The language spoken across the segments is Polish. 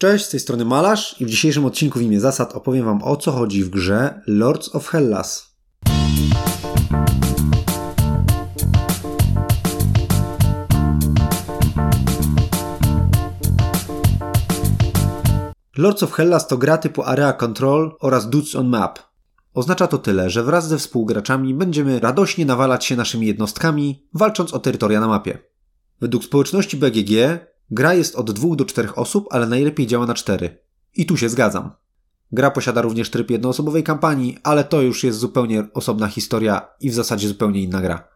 Cześć, z tej strony Malarz i w dzisiejszym odcinku w imię zasad opowiem Wam o co chodzi w grze Lords of Hellas. Lords of Hellas to gra typu Area Control oraz Dudes on Map. Oznacza to tyle, że wraz ze współgraczami będziemy radośnie nawalać się naszymi jednostkami, walcząc o terytoria na mapie. Według społeczności BGG gra jest od dwóch do czterech osób, ale najlepiej działa na cztery. I tu się zgadzam. Gra posiada również tryb jednoosobowej kampanii, ale to już jest zupełnie osobna historia i w zasadzie zupełnie inna gra.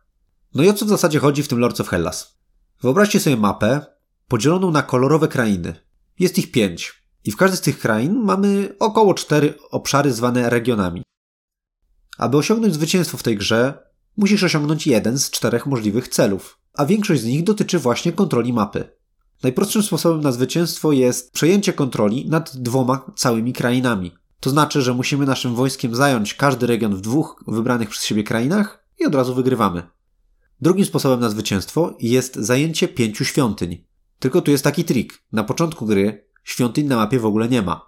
No i o co w zasadzie chodzi w tym Lords of Hellas? Wyobraźcie sobie mapę podzieloną na kolorowe krainy. Jest ich pięć. I w każdej z tych krain mamy około cztery obszary zwane regionami. Aby osiągnąć zwycięstwo w tej grze, musisz osiągnąć jeden z czterech możliwych celów, a większość z nich dotyczy właśnie kontroli mapy. Najprostszym sposobem na zwycięstwo jest przejęcie kontroli nad dwoma całymi krainami. To znaczy, że musimy naszym wojskiem zająć każdy region w dwóch wybranych przez siebie krainach i od razu wygrywamy. Drugim sposobem na zwycięstwo jest zajęcie pięciu świątyń. Tylko tu jest taki trik. Na początku gry świątyń na mapie w ogóle nie ma.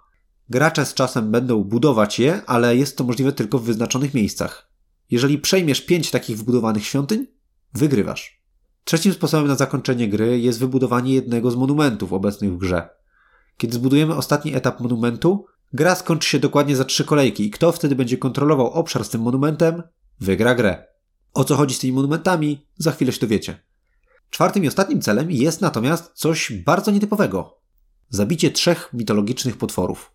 Gracze z czasem będą budować je, ale jest to możliwe tylko w wyznaczonych miejscach. Jeżeli przejmiesz pięć takich wbudowanych świątyń, wygrywasz. Trzecim sposobem na zakończenie gry jest wybudowanie jednego z monumentów obecnych w grze. Kiedy zbudujemy ostatni etap monumentu, gra skończy się dokładnie za trzy kolejki i kto wtedy będzie kontrolował obszar z tym monumentem, wygra grę. O co chodzi z tymi monumentami, za chwilę się dowiecie. Czwartym i ostatnim celem jest natomiast coś bardzo nietypowego. Zabicie trzech mitologicznych potworów.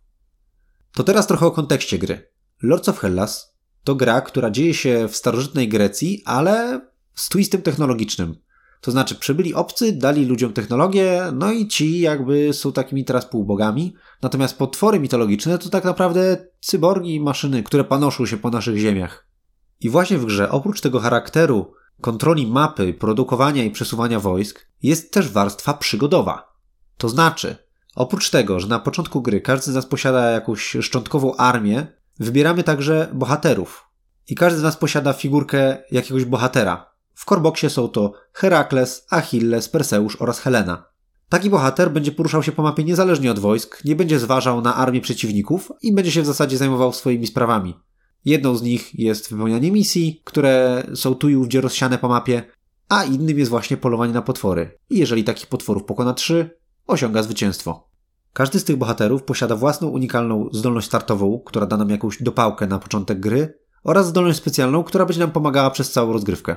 To teraz trochę o kontekście gry. Lords of Hellas to gra, która dzieje się w starożytnej Grecji, ale z twistem technologicznym. To znaczy, przybyli obcy, dali ludziom technologię, no i ci jakby są takimi teraz półbogami. Natomiast potwory mitologiczne to tak naprawdę cyborgi i maszyny, które panoszą się po naszych ziemiach. I właśnie w grze, oprócz tego charakteru, kontroli mapy, produkowania i przesuwania wojsk, jest też warstwa przygodowa. To znaczy, oprócz tego, że na początku gry każdy z nas posiada jakąś szczątkową armię, wybieramy także bohaterów. I każdy z nas posiada figurkę jakiegoś bohatera, w korboksie są to Herakles, Achilles, Perseusz oraz Helena. Taki bohater będzie poruszał się po mapie niezależnie od wojsk, nie będzie zważał na armię przeciwników i będzie się w zasadzie zajmował swoimi sprawami. Jedną z nich jest wypełnianie misji, które są tu i ówdzie rozsiane po mapie, a innym jest właśnie polowanie na potwory. I jeżeli takich potworów pokona trzy, osiąga zwycięstwo. Każdy z tych bohaterów posiada własną unikalną zdolność startową, która da nam jakąś dopałkę na początek gry, oraz zdolność specjalną, która będzie nam pomagała przez całą rozgrywkę.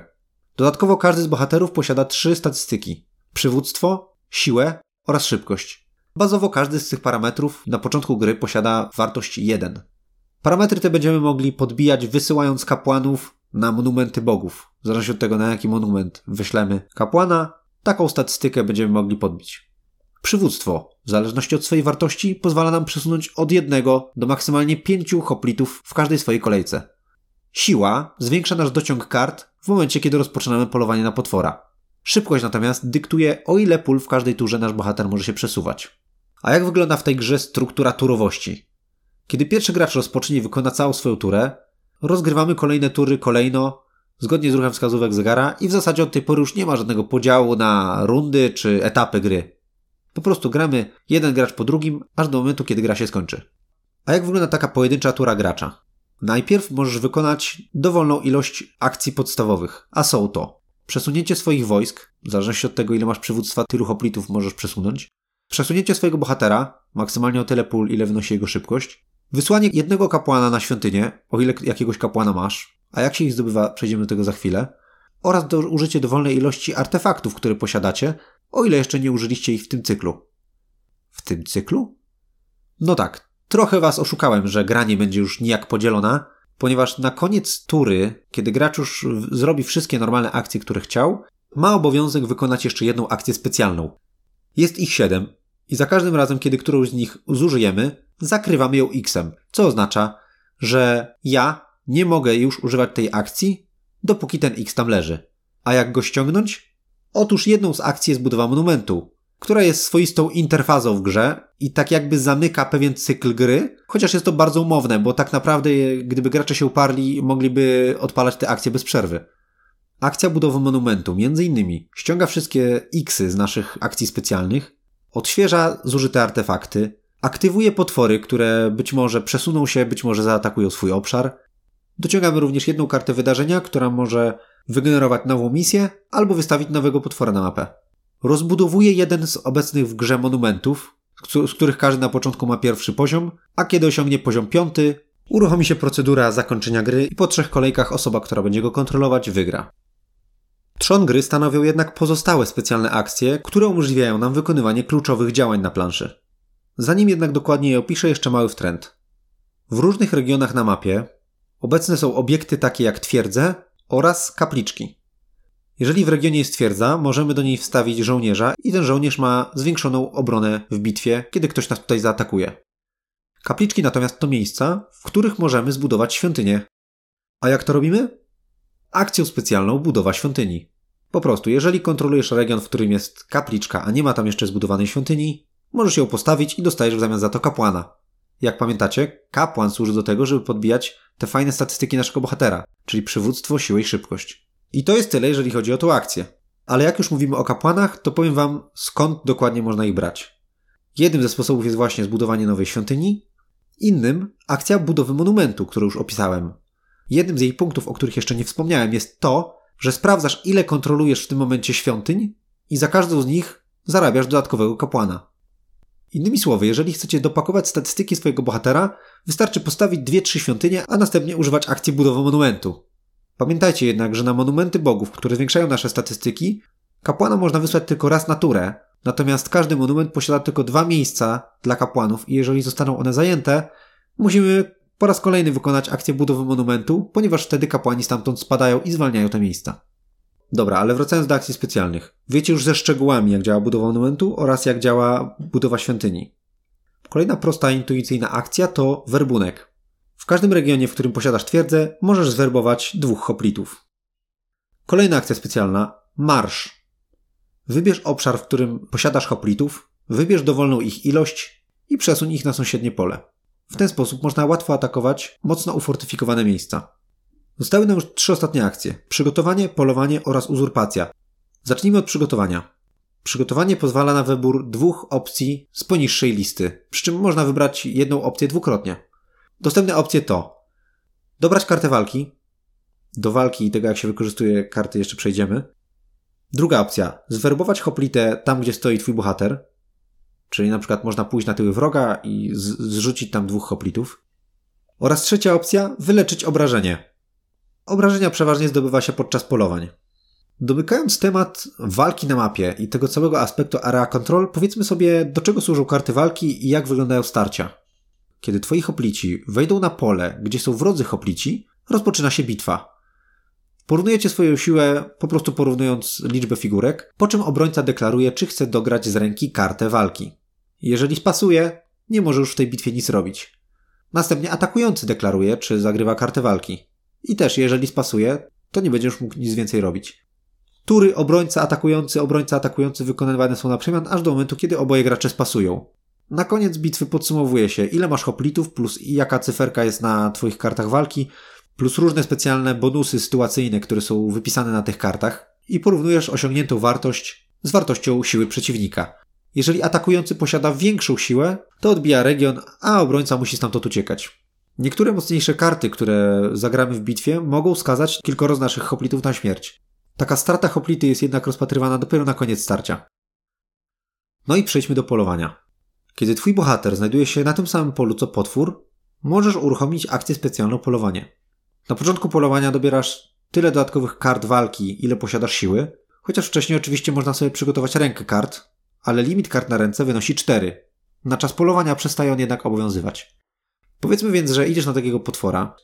Dodatkowo każdy z bohaterów posiada trzy statystyki: przywództwo, siłę oraz szybkość. Bazowo każdy z tych parametrów na początku gry posiada wartość 1. Parametry te będziemy mogli podbijać wysyłając kapłanów na monumenty bogów. W zależności od tego, na jaki monument wyślemy kapłana, taką statystykę będziemy mogli podbić. Przywództwo, w zależności od swojej wartości, pozwala nam przesunąć od jednego do maksymalnie pięciu hoplitów w każdej swojej kolejce. Siła zwiększa nasz dociąg kart w momencie, kiedy rozpoczynamy polowanie na potwora. Szybkość natomiast dyktuje, o ile pól w każdej turze nasz bohater może się przesuwać. A jak wygląda w tej grze struktura turowości? Kiedy pierwszy gracz rozpocznie i wykona całą swoją turę, rozgrywamy kolejne tury kolejno, zgodnie z ruchem wskazówek zegara i w zasadzie od tej pory już nie ma żadnego podziału na rundy czy etapy gry. Po prostu gramy jeden gracz po drugim, aż do momentu, kiedy gra się skończy. A jak wygląda taka pojedyncza tura gracza? Najpierw możesz wykonać dowolną ilość akcji podstawowych, a są to przesunięcie swoich wojsk, w zależności od tego, ile masz przywództwa, tylu hoplitów możesz przesunąć, przesunięcie swojego bohatera, maksymalnie o tyle pól, ile wynosi jego szybkość, wysłanie jednego kapłana na świątynię, o ile jakiegoś kapłana masz, a jak się ich zdobywa, przejdziemy do tego za chwilę, oraz do, użycie dowolnej ilości artefaktów, które posiadacie, o ile jeszcze nie użyliście ich w tym cyklu. W tym cyklu? No tak, Trochę was oszukałem, że gra nie będzie już nijak podzielona, ponieważ na koniec tury, kiedy gracz już zrobi wszystkie normalne akcje, które chciał, ma obowiązek wykonać jeszcze jedną akcję specjalną. Jest ich siedem i za każdym razem, kiedy którąś z nich zużyjemy, zakrywamy ją X-em, co oznacza, że ja nie mogę już używać tej akcji, dopóki ten X tam leży. A jak go ściągnąć? Otóż jedną z akcji jest budowa monumentu, która jest swoistą interfazą w grze i tak jakby zamyka pewien cykl gry, chociaż jest to bardzo umowne, bo tak naprawdę gdyby gracze się uparli, mogliby odpalać te akcje bez przerwy. Akcja budowy monumentu, między innymi, ściąga wszystkie Xy z naszych akcji specjalnych, odświeża zużyte artefakty, Aktywuje potwory, które być może przesuną się, być może zaatakują swój obszar. Dociągamy również jedną kartę wydarzenia, która może wygenerować nową misję albo wystawić nowego potwora na mapę. Rozbudowuje jeden z obecnych w grze monumentów, z których każdy na początku ma pierwszy poziom, a kiedy osiągnie poziom piąty, uruchomi się procedura zakończenia gry i po trzech kolejkach osoba, która będzie go kontrolować, wygra. Trzon gry stanowią jednak pozostałe specjalne akcje, które umożliwiają nam wykonywanie kluczowych działań na planszy. Zanim jednak dokładnie je opiszę, jeszcze mały wtręt. W różnych regionach na mapie obecne są obiekty takie jak twierdze oraz kapliczki. Jeżeli w regionie jest twierdza, możemy do niej wstawić żołnierza i ten żołnierz ma zwiększoną obronę w bitwie, kiedy ktoś nas tutaj zaatakuje. Kapliczki natomiast to miejsca, w których możemy zbudować świątynię. A jak to robimy? Akcją specjalną budowa świątyni. Po prostu, jeżeli kontrolujesz region, w którym jest kapliczka, a nie ma tam jeszcze zbudowanej świątyni, możesz ją postawić i dostajesz w zamian za to kapłana. Jak pamiętacie, kapłan służy do tego, żeby podbijać te fajne statystyki naszego bohatera, czyli przywództwo, siłę i szybkość. I to jest tyle, jeżeli chodzi o tą akcję. Ale jak już mówimy o kapłanach, to powiem wam, skąd dokładnie można ich brać. Jednym ze sposobów jest właśnie zbudowanie nowej świątyni, innym akcja budowy monumentu, którą już opisałem. Jednym z jej punktów, o których jeszcze nie wspomniałem, jest to, że sprawdzasz, ile kontrolujesz w tym momencie świątyń i za każdą z nich zarabiasz dodatkowego kapłana. Innymi słowy, jeżeli chcecie dopakować statystyki swojego bohatera, wystarczy postawić dwie, trzy świątynie, a następnie używać akcji budowy monumentu. Pamiętajcie jednak, że na monumenty bogów, które zwiększają nasze statystyki, kapłana można wysłać tylko raz na turę, natomiast każdy monument posiada tylko dwa miejsca dla kapłanów i jeżeli zostaną one zajęte, musimy po raz kolejny wykonać akcję budowy monumentu, ponieważ wtedy kapłani stamtąd spadają i zwalniają te miejsca. Dobra, ale wracając do akcji specjalnych. Wiecie już ze szczegółami, jak działa budowa monumentu oraz jak działa budowa świątyni. Kolejna prosta, intuicyjna akcja to werbunek. W każdym regionie, w którym posiadasz twierdzę, możesz zwerbować dwóch hoplitów. Kolejna akcja specjalna marsz. Wybierz obszar, w którym posiadasz hoplitów, wybierz dowolną ich ilość i przesuń ich na sąsiednie pole. W ten sposób można łatwo atakować mocno ufortyfikowane miejsca. Zostały nam już trzy ostatnie akcje: przygotowanie, polowanie oraz uzurpacja. Zacznijmy od przygotowania. Przygotowanie pozwala na wybór dwóch opcji z poniższej listy, przy czym można wybrać jedną opcję dwukrotnie. Dostępne opcje to dobrać kartę walki. Do walki i tego, jak się wykorzystuje karty, jeszcze przejdziemy. Druga opcja: zwerbować hoplitę tam, gdzie stoi twój bohater. Czyli na przykład można pójść na tyły wroga i zrzucić tam dwóch hoplitów. Oraz trzecia opcja: wyleczyć obrażenie. Obrażenia przeważnie zdobywa się podczas polowań. Domykając temat walki na mapie i tego całego aspektu area control, powiedzmy sobie, do czego służą karty walki i jak wyglądają starcia. Kiedy twoi hoplici wejdą na pole, gdzie są wrodzy hoplici, rozpoczyna się bitwa. Porównujecie swoją siłę po prostu porównując liczbę figurek, po czym obrońca deklaruje, czy chce dograć z ręki kartę walki. Jeżeli spasuje, nie może już w tej bitwie nic robić. Następnie atakujący deklaruje, czy zagrywa kartę walki. I też, jeżeli spasuje, to nie będziesz mógł nic więcej robić. Tury obrońca atakujący, obrońca atakujący wykonywane są na przemian aż do momentu, kiedy oboje gracze spasują. Na koniec bitwy podsumowuje się, ile masz hoplitów, plus jaka cyferka jest na twoich kartach walki, plus różne specjalne bonusy sytuacyjne, które są wypisane na tych kartach i porównujesz osiągniętą wartość z wartością siły przeciwnika. Jeżeli atakujący posiada większą siłę, to odbija region, a obrońca musi stamtąd uciekać. Niektóre mocniejsze karty, które zagramy w bitwie, mogą skazać kilkoro z naszych hoplitów na śmierć. Taka strata hoplity jest jednak rozpatrywana dopiero na koniec starcia. No i przejdźmy do polowania. Kiedy twój bohater znajduje się na tym samym polu co potwór, możesz uruchomić akcję specjalną polowanie. Na początku polowania dobierasz tyle dodatkowych kart walki, ile posiadasz siły, chociaż wcześniej oczywiście można sobie przygotować rękę kart, ale limit kart na ręce wynosi 4. Na czas polowania przestaje on jednak obowiązywać. Powiedzmy więc, że idziesz na takiego potwora,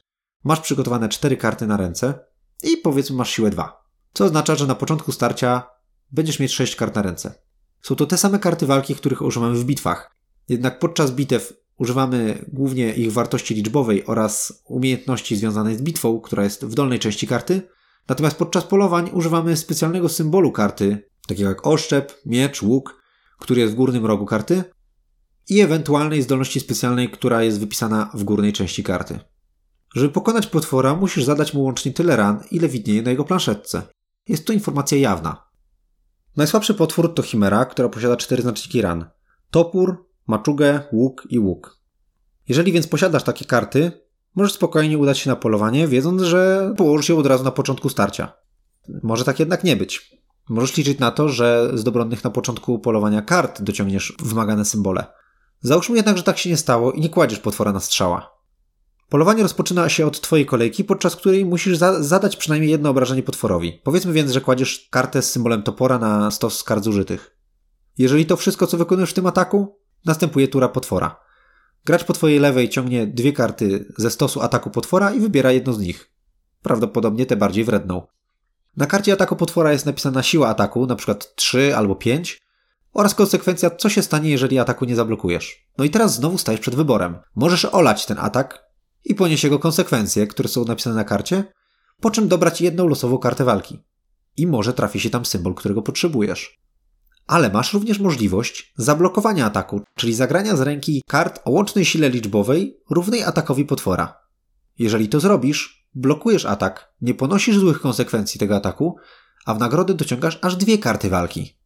masz przygotowane 4 karty na ręce i powiedzmy masz siłę 2. Co oznacza, że na początku starcia będziesz mieć 6 kart na ręce. Są to te same karty walki, których używamy w bitwach. Jednak podczas bitew używamy głównie ich wartości liczbowej oraz umiejętności związanej z bitwą, która jest w dolnej części karty. Natomiast podczas polowań używamy specjalnego symbolu karty, takiego jak oszczep, miecz, łuk, który jest w górnym rogu karty i ewentualnej zdolności specjalnej, która jest wypisana w górnej części karty. Żeby pokonać potwora, musisz zadać mu łącznie tyle ran, ile widnieje na jego planszetce. Jest to informacja jawna. Najsłabszy potwór to Chimera, która posiada cztery znaczniki ran. Topór, maczugę, łuk i łuk. Jeżeli więc posiadasz takie karty, możesz spokojnie udać się na polowanie, wiedząc, że położysz je od razu na początku starcia. Może tak jednak nie być. Możesz liczyć na to, że z dobronnych na początku polowania kart dociągniesz wymagane symbole. Załóżmy jednak, że tak się nie stało i nie kładziesz potwora na strzała. Polowanie rozpoczyna się od twojej kolejki, podczas której musisz za zadać przynajmniej jedno obrażenie potworowi. Powiedzmy więc, że kładziesz kartę z symbolem topora na stos kart zużytych. Jeżeli to wszystko, co wykonujesz w tym ataku, następuje tura potwora. Gracz po twojej lewej ciągnie dwie karty ze stosu ataku potwora i wybiera jedną z nich. Prawdopodobnie tę bardziej wredną. Na karcie ataku potwora jest napisana siła ataku, np. 3 albo 5, oraz konsekwencja, co się stanie, jeżeli ataku nie zablokujesz. No i teraz znowu stajesz przed wyborem. Możesz olać ten atak i ponieść jego konsekwencje, które są napisane na karcie, po czym dobrać jedną losową kartę walki. I może trafi się tam symbol, którego potrzebujesz. Ale masz również możliwość zablokowania ataku, czyli zagrania z ręki kart o łącznej sile liczbowej równej atakowi potwora. Jeżeli to zrobisz, blokujesz atak, nie ponosisz złych konsekwencji tego ataku, a w nagrodę dociągasz aż dwie karty walki.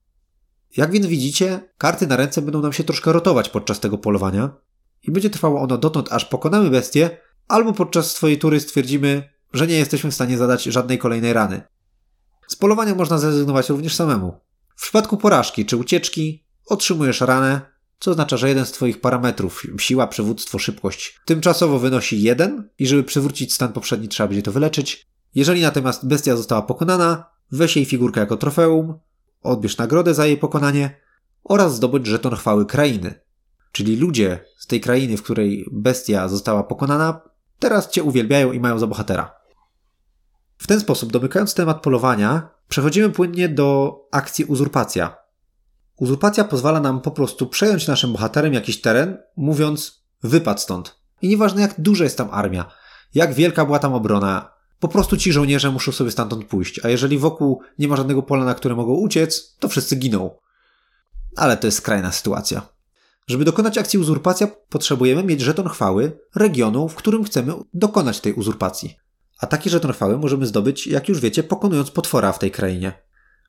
Jak więc widzicie, karty na ręce będą nam się troszkę rotować podczas tego polowania i będzie trwało ono dotąd, aż pokonamy bestię, albo podczas swojej tury stwierdzimy, że nie jesteśmy w stanie zadać żadnej kolejnej rany. Z polowania można zrezygnować również samemu. W przypadku porażki czy ucieczki otrzymujesz ranę, co oznacza, że jeden z Twoich parametrów, siła, przywództwo, szybkość, tymczasowo wynosi jeden i żeby przywrócić stan poprzedni trzeba będzie to wyleczyć. Jeżeli natomiast bestia została pokonana, weź jej figurkę jako trofeum, odbierz nagrodę za jej pokonanie oraz zdobądź żeton chwały krainy. Czyli ludzie z tej krainy, w której bestia została pokonana, teraz Cię uwielbiają i mają za bohatera. W ten sposób, domykając temat polowania, przechodzimy płynnie do akcji uzurpacja. Uzurpacja pozwala nam po prostu przejąć naszym bohaterem jakiś teren, mówiąc wypad stąd. I nieważne jak duża jest tam armia, jak wielka była tam obrona, po prostu ci żołnierze muszą sobie stamtąd pójść, a jeżeli wokół nie ma żadnego pola, na które mogą uciec, to wszyscy giną. Ale to jest skrajna sytuacja. Żeby dokonać akcji uzurpacja, potrzebujemy mieć żeton chwały regionu, w którym chcemy dokonać tej uzurpacji. A taki żeton chwały możemy zdobyć, jak już wiecie, pokonując potwora w tej krainie.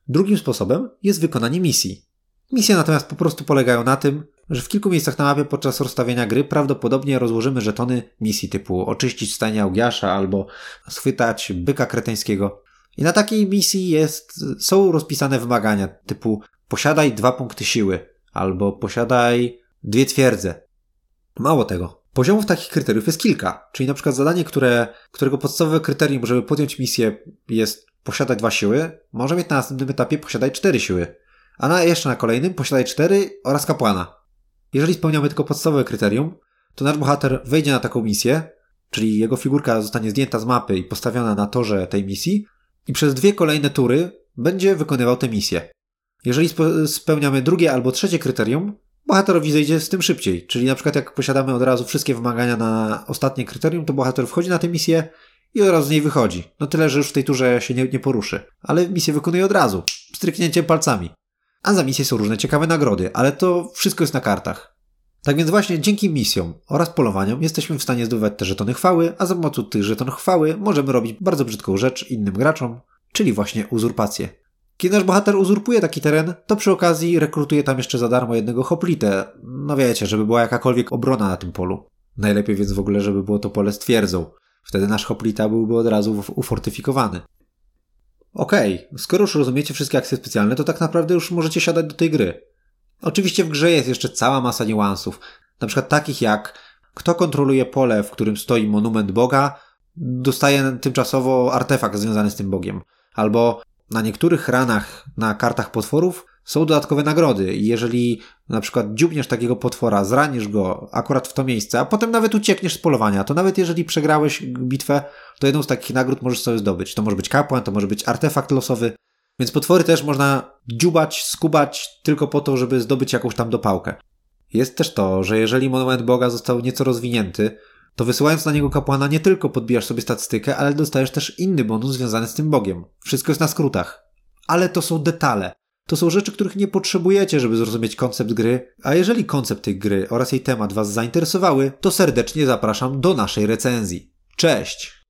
Drugim sposobem jest wykonanie misji. Misje natomiast po prostu polegają na tym, że w kilku miejscach na mapie podczas rozstawiania gry prawdopodobnie rozłożymy żetony misji typu oczyścić stajnię Augiasza albo schwytać byka kreteńskiego. I na takiej misji jest, są rozpisane wymagania typu posiadaj dwa punkty siły albo posiadaj dwie twierdze. Mało tego. Poziomów takich kryteriów jest kilka, czyli na przykład zadanie, które, którego podstawowe kryterium, żeby podjąć misję jest posiadać dwa siły, może mieć na następnym etapie posiadać cztery siły, a na, jeszcze na kolejnym posiadać cztery oraz kapłana. Jeżeli spełniamy tylko podstawowe kryterium, to nasz bohater wejdzie na taką misję, czyli jego figurka zostanie zdjęta z mapy i postawiona na torze tej misji i przez dwie kolejne tury będzie wykonywał tę misję. Jeżeli spełniamy drugie albo trzecie kryterium, bohaterowi zejdzie z tym szybciej. Czyli na przykład jak posiadamy od razu wszystkie wymagania na ostatnie kryterium, to bohater wchodzi na tę misję i od razu z niej wychodzi. No tyle, że już w tej turze się nie, nie poruszy. Ale misję wykonuje od razu, stryknięciem palcami. A za misję są różne ciekawe nagrody, ale to wszystko jest na kartach. Tak więc właśnie dzięki misjom oraz polowaniom jesteśmy w stanie zdobywać te żetony chwały, a za pomocą tych żetonów chwały możemy robić bardzo brzydką rzecz innym graczom, czyli właśnie uzurpację. Kiedy nasz bohater uzurpuje taki teren, to przy okazji rekrutuje tam jeszcze za darmo jednego hoplitę. No wiecie, żeby była jakakolwiek obrona na tym polu. Najlepiej więc w ogóle, żeby było to pole z twierdzą. Wtedy nasz hoplita byłby od razu ufortyfikowany. Okej, okay, skoro już rozumiecie wszystkie akcje specjalne, to tak naprawdę już możecie siadać do tej gry. Oczywiście w grze jest jeszcze cała masa niuansów, na przykład takich jak kto kontroluje pole, w którym stoi monument Boga, dostaje tymczasowo artefakt związany z tym Bogiem. Albo na niektórych ranach na kartach potworów są dodatkowe nagrody i jeżeli na przykład dziubniesz takiego potwora, zranisz go akurat w to miejsce, a potem nawet uciekniesz z polowania, to nawet jeżeli przegrałeś bitwę, to jedną z takich nagród możesz sobie zdobyć. To może być kapłan, to może być artefakt losowy, więc potwory też można dziubać, skubać tylko po to, żeby zdobyć jakąś tam dopałkę. Jest też to, że jeżeli monument Boga został nieco rozwinięty, to wysyłając na niego kapłana nie tylko podbijasz sobie statystykę, ale dostajesz też inny bonus związany z tym bogiem. Wszystko jest na skrótach. Ale to są detale. To są rzeczy, których nie potrzebujecie, żeby zrozumieć koncept gry, a jeżeli koncept tej gry oraz jej temat Was zainteresowały, to serdecznie zapraszam do naszej recenzji. Cześć!